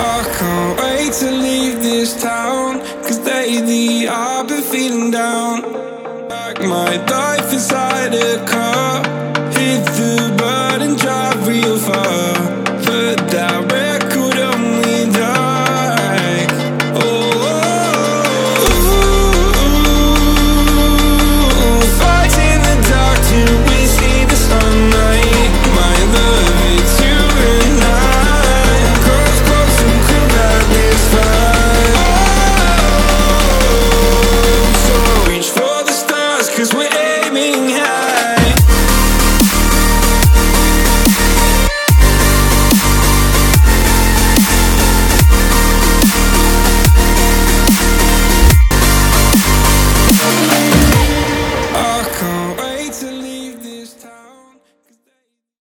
I can't wait to leave this town. Cause lately I've been feeling down. Like my life inside a car. Hit the.